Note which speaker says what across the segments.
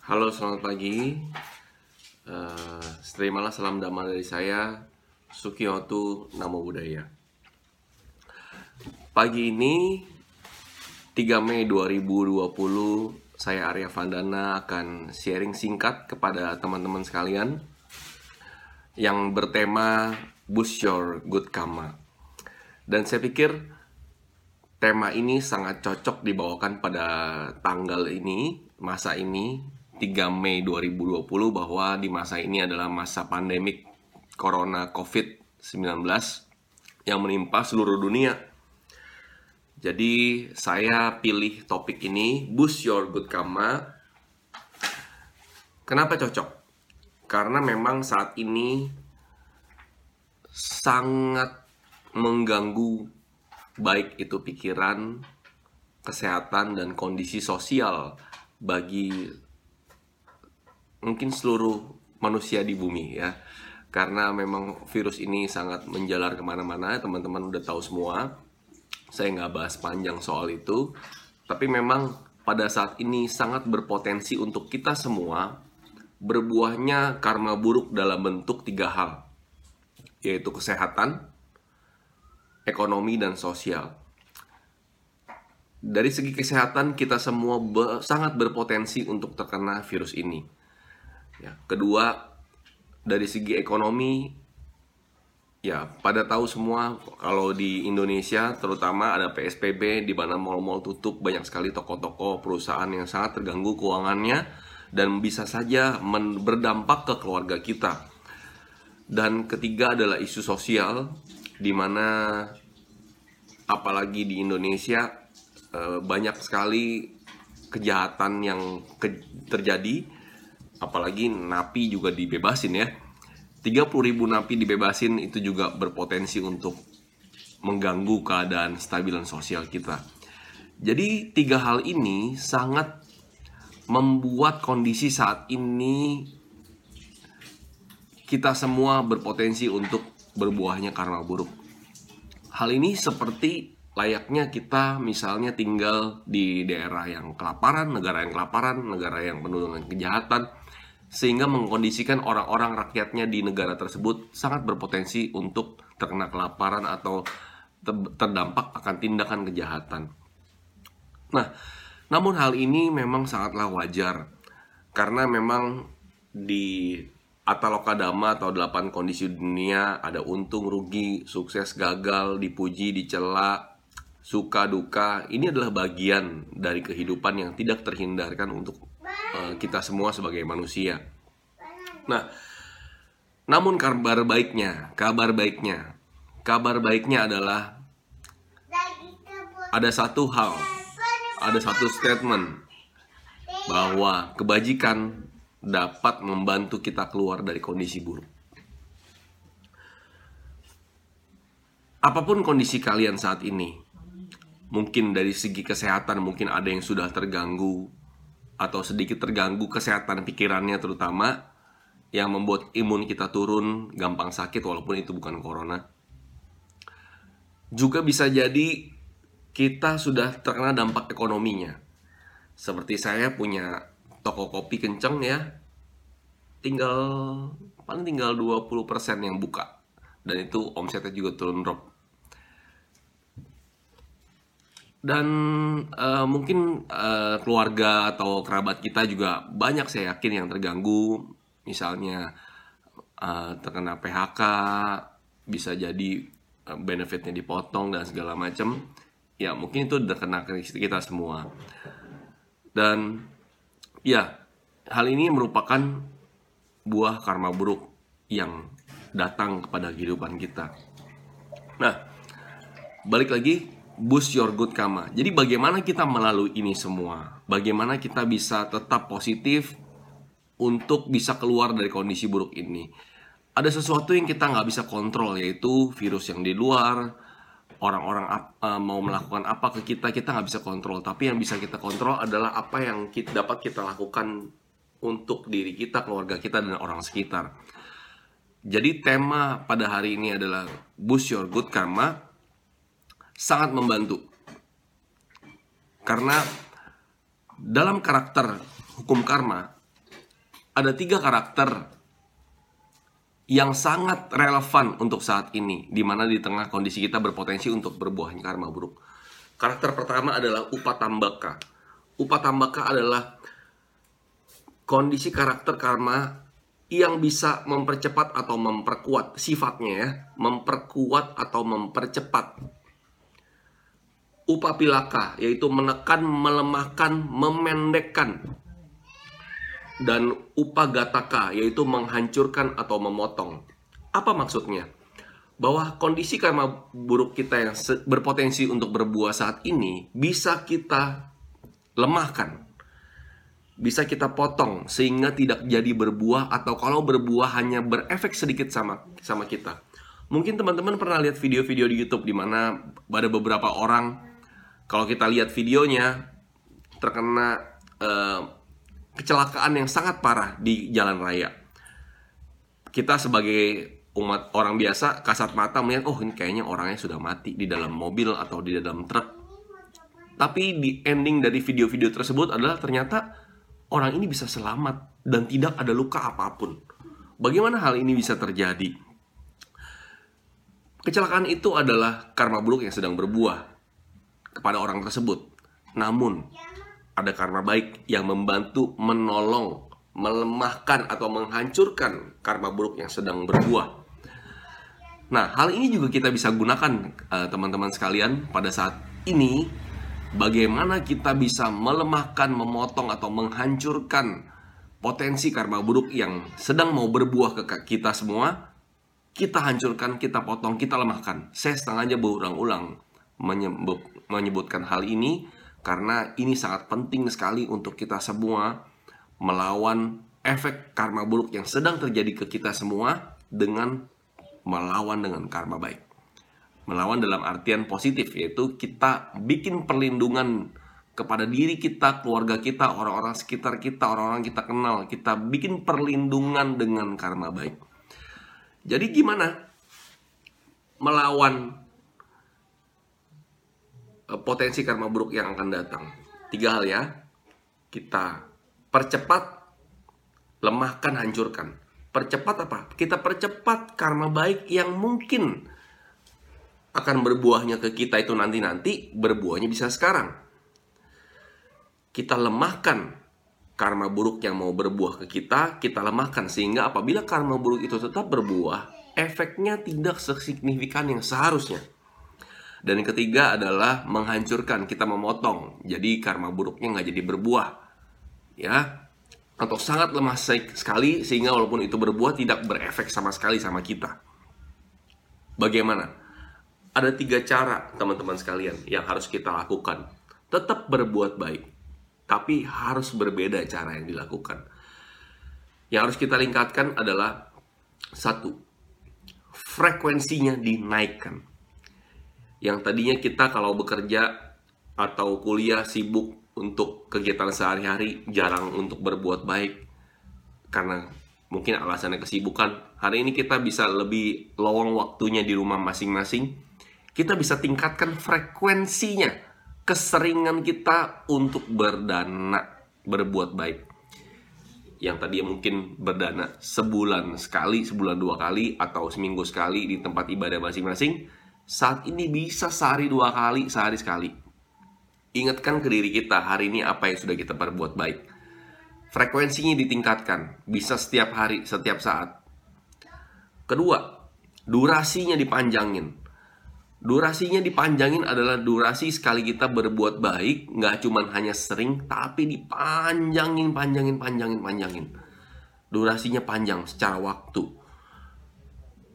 Speaker 1: Halo, selamat pagi. Uh, terimalah salam damai dari saya, Sukiotu Namo Buddhaya. Pagi ini, 3 Mei 2020, saya Arya Vandana akan sharing singkat kepada teman-teman sekalian yang bertema Boost Your Good Karma. Dan saya pikir tema ini sangat cocok dibawakan pada tanggal ini, masa ini, 3 Mei 2020 bahwa di masa ini adalah masa pandemik Corona COVID-19 yang menimpa seluruh dunia. Jadi saya pilih topik ini, Boost Your Good Karma. Kenapa cocok? Karena memang saat ini sangat mengganggu baik itu pikiran, kesehatan, dan kondisi sosial bagi mungkin seluruh manusia di bumi ya. Karena memang virus ini sangat menjalar ke mana-mana, teman-teman udah tahu semua. Saya nggak bahas panjang soal itu, tapi memang pada saat ini sangat berpotensi untuk kita semua berbuahnya karma buruk dalam bentuk tiga hal, yaitu kesehatan, ekonomi, dan sosial. Dari segi kesehatan, kita semua be sangat berpotensi untuk terkena virus ini. Ya, kedua, dari segi ekonomi, ya pada tahu semua kalau di Indonesia terutama ada PSBB di mana mal-mal tutup, banyak sekali toko-toko perusahaan yang sangat terganggu keuangannya dan bisa saja berdampak ke keluarga kita. Dan ketiga adalah isu sosial di mana apalagi di Indonesia eh, banyak sekali kejahatan yang terjadi apalagi napi juga dibebasin ya. 30 ribu napi dibebasin itu juga berpotensi untuk mengganggu keadaan stabilan sosial kita. Jadi tiga hal ini sangat membuat kondisi saat ini kita semua berpotensi untuk berbuahnya karma buruk. Hal ini seperti layaknya kita misalnya tinggal di daerah yang kelaparan, negara yang kelaparan, negara yang penuh dengan kejahatan, sehingga mengkondisikan orang-orang rakyatnya di negara tersebut sangat berpotensi untuk terkena kelaparan atau terdampak akan tindakan kejahatan. Nah, namun hal ini memang sangatlah wajar karena memang di Ataloka Dhamma atau delapan kondisi dunia ada untung, rugi, sukses, gagal, dipuji, dicela, suka, duka. Ini adalah bagian dari kehidupan yang tidak terhindarkan untuk uh, kita semua sebagai manusia. Nah, namun kabar baiknya, kabar baiknya, kabar baiknya adalah ada satu hal, ada satu statement bahwa kebajikan dapat membantu kita keluar dari kondisi buruk. Apa pun kondisi kalian saat ini, mungkin dari segi kesehatan mungkin ada yang sudah terganggu atau sedikit terganggu kesehatan pikirannya terutama yang membuat imun kita turun, gampang sakit walaupun itu bukan corona. Juga bisa jadi kita sudah terkena dampak ekonominya. Seperti saya punya toko kopi kenceng ya tinggal paling tinggal 20% yang buka dan itu omsetnya juga turun drop dan uh, mungkin uh, keluarga atau kerabat kita juga banyak saya yakin yang terganggu. Misalnya uh, terkena PHK bisa jadi benefitnya dipotong dan segala macam ya mungkin itu terkena kita semua. Dan Ya, hal ini merupakan buah karma buruk yang datang kepada kehidupan kita. Nah, balik lagi boost your good karma. Jadi bagaimana kita melalui ini semua? Bagaimana kita bisa tetap positif untuk bisa keluar dari kondisi buruk ini? Ada sesuatu yang kita nggak bisa kontrol yaitu virus yang di luar, orang-orang uh, mau melakukan apa ke kita kita nggak bisa kontrol tapi yang bisa kita kontrol adalah apa yang kita, dapat kita lakukan untuk diri kita keluarga kita dan orang sekitar jadi tema pada hari ini adalah boost your good karma sangat membantu karena dalam karakter hukum karma ada tiga karakter yang sangat relevan untuk saat ini, di mana di tengah kondisi kita berpotensi untuk berbuahnya karma buruk. Karakter pertama adalah upatambaka. Upatambaka adalah kondisi karakter karma yang bisa mempercepat atau memperkuat sifatnya ya, memperkuat atau mempercepat. Upapilaka yaitu menekan, melemahkan, memendekkan. Dan upagataka yaitu menghancurkan atau memotong. Apa maksudnya? Bahwa kondisi karma buruk kita yang berpotensi untuk berbuah saat ini bisa kita lemahkan bisa kita potong sehingga tidak jadi berbuah atau kalau berbuah hanya berefek sedikit sama sama kita. Mungkin teman-teman pernah lihat video-video di YouTube di mana ada beberapa orang kalau kita lihat videonya terkena uh, kecelakaan yang sangat parah di jalan raya. Kita sebagai umat orang biasa kasat mata melihat oh ini kayaknya orangnya sudah mati di dalam mobil atau di dalam truk. Tapi di ending dari video-video tersebut adalah ternyata orang ini bisa selamat dan tidak ada luka apa pun. Bagaimana hal ini bisa terjadi? Kecelakaan itu adalah karma buruk yang sedang berbuah kepada orang tersebut. Namun, ada karma baik yang membantu menolong, melemahkan atau menghancurkan karma buruk yang sedang berbuah. Nah, hal ini juga kita bisa gunakan eh, teman-teman sekalian pada saat ini bagaimana kita bisa melemahkan, memotong atau menghancurkan potensi karma buruk yang sedang mau berbuah ke kita semua, kita hancurkan, kita potong, kita lemahkan. Saya setengahnya berulang-ulang menyebut, menyebutkan hal ini karena ini sangat penting sekali untuk kita semua melawan efek karma buruk yang sedang terjadi ke kita semua dengan melawan dengan karma baik. Melawan dalam artian positif yaitu kita bikin perlindungan kepada diri kita, keluarga kita, orang-orang sekitar kita, orang-orang kita kenal. Kita bikin perlindungan dengan karma baik. Jadi gimana melawan potensi karma buruk yang akan datang? Tiga hal ya. Kita percepat, lemahkan, hancurkan. Percepat apa? Kita percepat karma baik yang mungkin akan berbuahnya ke kita itu nanti-nanti, berbuahnya bisa sekarang. Kita lemahkan karma buruk yang mau berbuah ke kita, kita lemahkan sehingga apabila karma buruk itu tetap berbuah, efeknya tidak sesignifikan yang seharusnya. Dan yang ketiga adalah menghancurkan, kita memotong. Jadi karma buruknya nggak jadi berbuah. Ya, atau sangat lemah sekali sehingga walaupun itu berbuah tidak berefek sama sekali sama kita. Bagaimana? ada tiga cara teman-teman sekalian yang harus kita lakukan. Tetap berbuat baik, tapi harus berbeda cara yang dilakukan. Yang harus kita tingkatkan adalah satu, frekuensinya dinaikkan. Yang tadinya kita kalau bekerja atau kuliah sibuk untuk kegiatan sehari-hari, jarang untuk berbuat baik karena mungkin alasannya kesibukan. Hari ini kita bisa lebih lowong waktunya di rumah masing-masing kita bisa tingkatkan frekuensinya, keseringan kita untuk berdana, berbuat baik. Yang tadi mungkin berdana sebulan sekali, sebulan dua kali, atau seminggu sekali di tempat ibadah masing-masing, saat ini bisa sehari dua kali, sehari sekali. Ingatkan ke diri kita hari ini apa yang sudah kita perbuat baik. Frekuensinya ditingkatkan, bisa setiap hari, setiap saat. Kedua, durasinya dipanjangin Durasinya dipanjangin adalah durasi sekali kita berbuat baik, nggak cuman hanya sering, tapi dipanjangin, panjangin, panjangin, panjangin. Durasinya panjang secara waktu.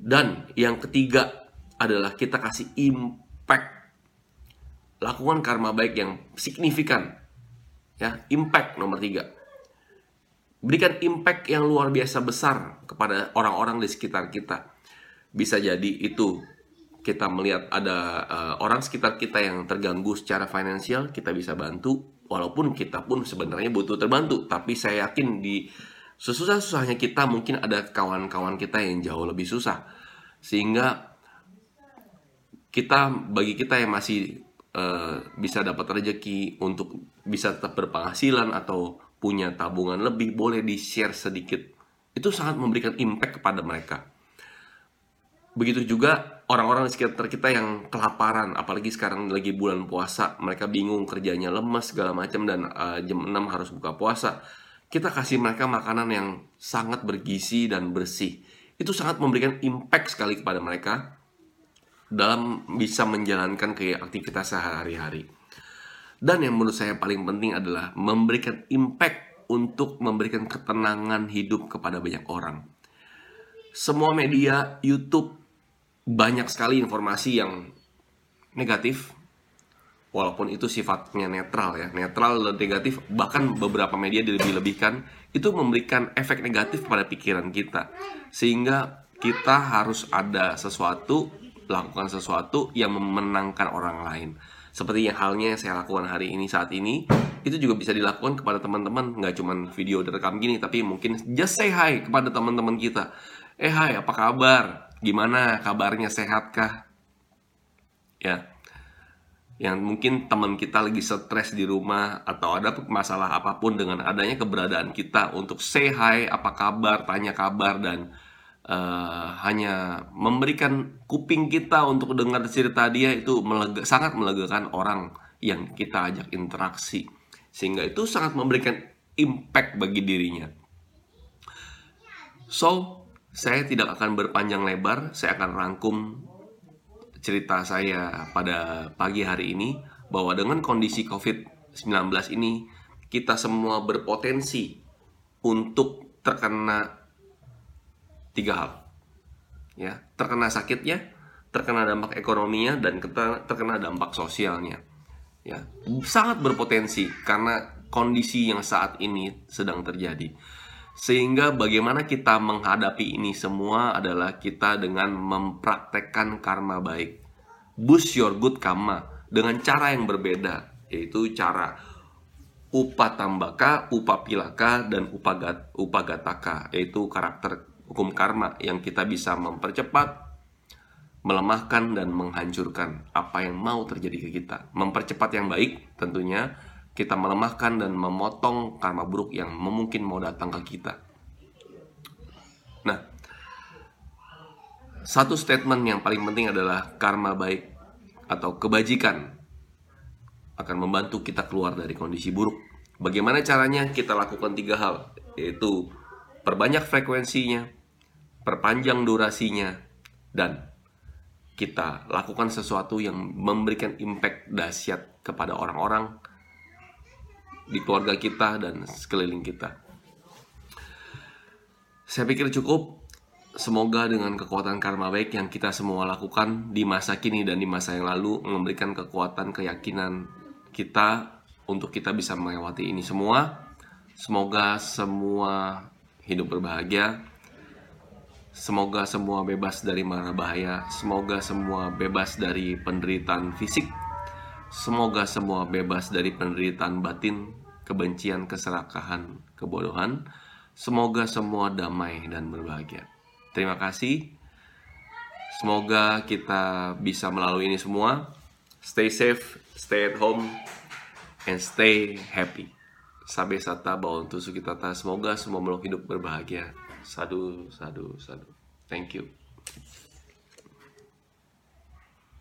Speaker 1: Dan yang ketiga adalah kita kasih impact. Lakukan karma baik yang signifikan. Ya, impact nomor tiga. Berikan impact yang luar biasa besar kepada orang-orang di sekitar kita. Bisa jadi itu kita melihat ada uh, orang sekitar kita yang terganggu secara finansial, kita bisa bantu. Walaupun kita pun sebenarnya butuh terbantu, tapi saya yakin di sesusah-susahnya kita mungkin ada kawan-kawan kita yang jauh lebih susah. Sehingga kita bagi kita yang masih uh, bisa dapat rezeki untuk bisa tetap berpenghasilan atau punya tabungan lebih boleh di-share sedikit. Itu sangat memberikan impact kepada mereka. Begitu juga orang-orang di sekitar kita yang kelaparan, apalagi sekarang lagi bulan puasa, mereka bingung kerjanya lemas segala macam dan uh, jam 6 harus buka puasa. Kita kasih mereka makanan yang sangat bergizi dan bersih. Itu sangat memberikan impact sekali kepada mereka dalam bisa menjalankan aktivitas sehari-hari. Dan yang menurut saya paling penting adalah memberikan impact untuk memberikan ketenangan hidup kepada banyak orang. Semua media, YouTube, banyak sekali informasi yang negatif walaupun itu sifatnya netral ya netral dan negatif bahkan beberapa media dilebih-lebihkan itu memberikan efek negatif pada pikiran kita sehingga kita harus ada sesuatu lakukan sesuatu yang memenangkan orang lain. Seperti yang halnya yang saya lakukan hari ini saat ini itu juga bisa dilakukan kepada teman-teman. Nggak cuma video direkam gini tapi mungkin just say hi kepada teman-teman kita. Eh hai apa kabar? Gimana kabarnya? Sehatkah? Ya. Yang mungkin teman kita lagi stres di rumah atau ada masalah apa pun dengan adanya keberadaan kita untuk say hi, apa kabar, tanya kabar dan uh, hanya memberikan kuping kita untuk dengar cerita dia itu melega, sangat melegakan orang yang kita ajak interaksi sehingga itu sangat memberikan impact bagi dirinya. So, saya tidak akan berpanjang lebar, saya akan rangkum cerita saya pada pagi hari ini bahwa dengan kondisi COVID-19 ini kita semua berpotensi untuk terkena tiga hal. Ya, terkena sakitnya, terkena dampak ekonominya dan terkena dampak sosialnya. Ya, sangat berpotensi karena kondisi yang saat ini sedang terjadi. Sehingga bagaimana kita menghadapi ini semua adalah kita dengan mempraktekkan karma baik. Boost your good karma dengan cara yang berbeda, yaitu cara upatambaka, upapilaka, dan upagat, upagataka, yaitu karakter hukum karma yang kita bisa mempercepat, melemahkan, dan menghancurkan apa yang mau terjadi ke kita. Mempercepat yang baik tentunya, kita melemahkan dan memotong karma buruk yang mungkin mau datang ke kita. Nah, satu statement yang paling penting adalah karma baik atau kebajikan akan membantu kita keluar dari kondisi buruk. Bagaimana caranya? Kita lakukan tiga hal, yaitu perbanyak frekuensinya, perpanjang durasinya, dan kita lakukan sesuatu yang memberikan impact dahsyat kepada orang-orang di keluarga kita dan sekeliling kita. Saya pikir cukup. Semoga dengan kekuatan karma baik yang kita semua lakukan di masa kini dan di masa yang lalu memberikan kekuatan keyakinan kita untuk kita bisa melewati ini semua. Semoga semua hidup berbahagia. Semoga semua bebas dari mara bahaya. Semoga semua bebas dari penderitaan fisik Semoga semua bebas dari penderitaan batin, kebencian, keserakahan, kebodohan. Semoga semua damai dan berbahagia. Terima kasih. Semoga kita bisa melalui ini semua. Stay safe, stay at home, and stay happy. Sabe sata kita Semoga semua makhluk hidup berbahagia. Sadu, sadu, sadu. Thank you.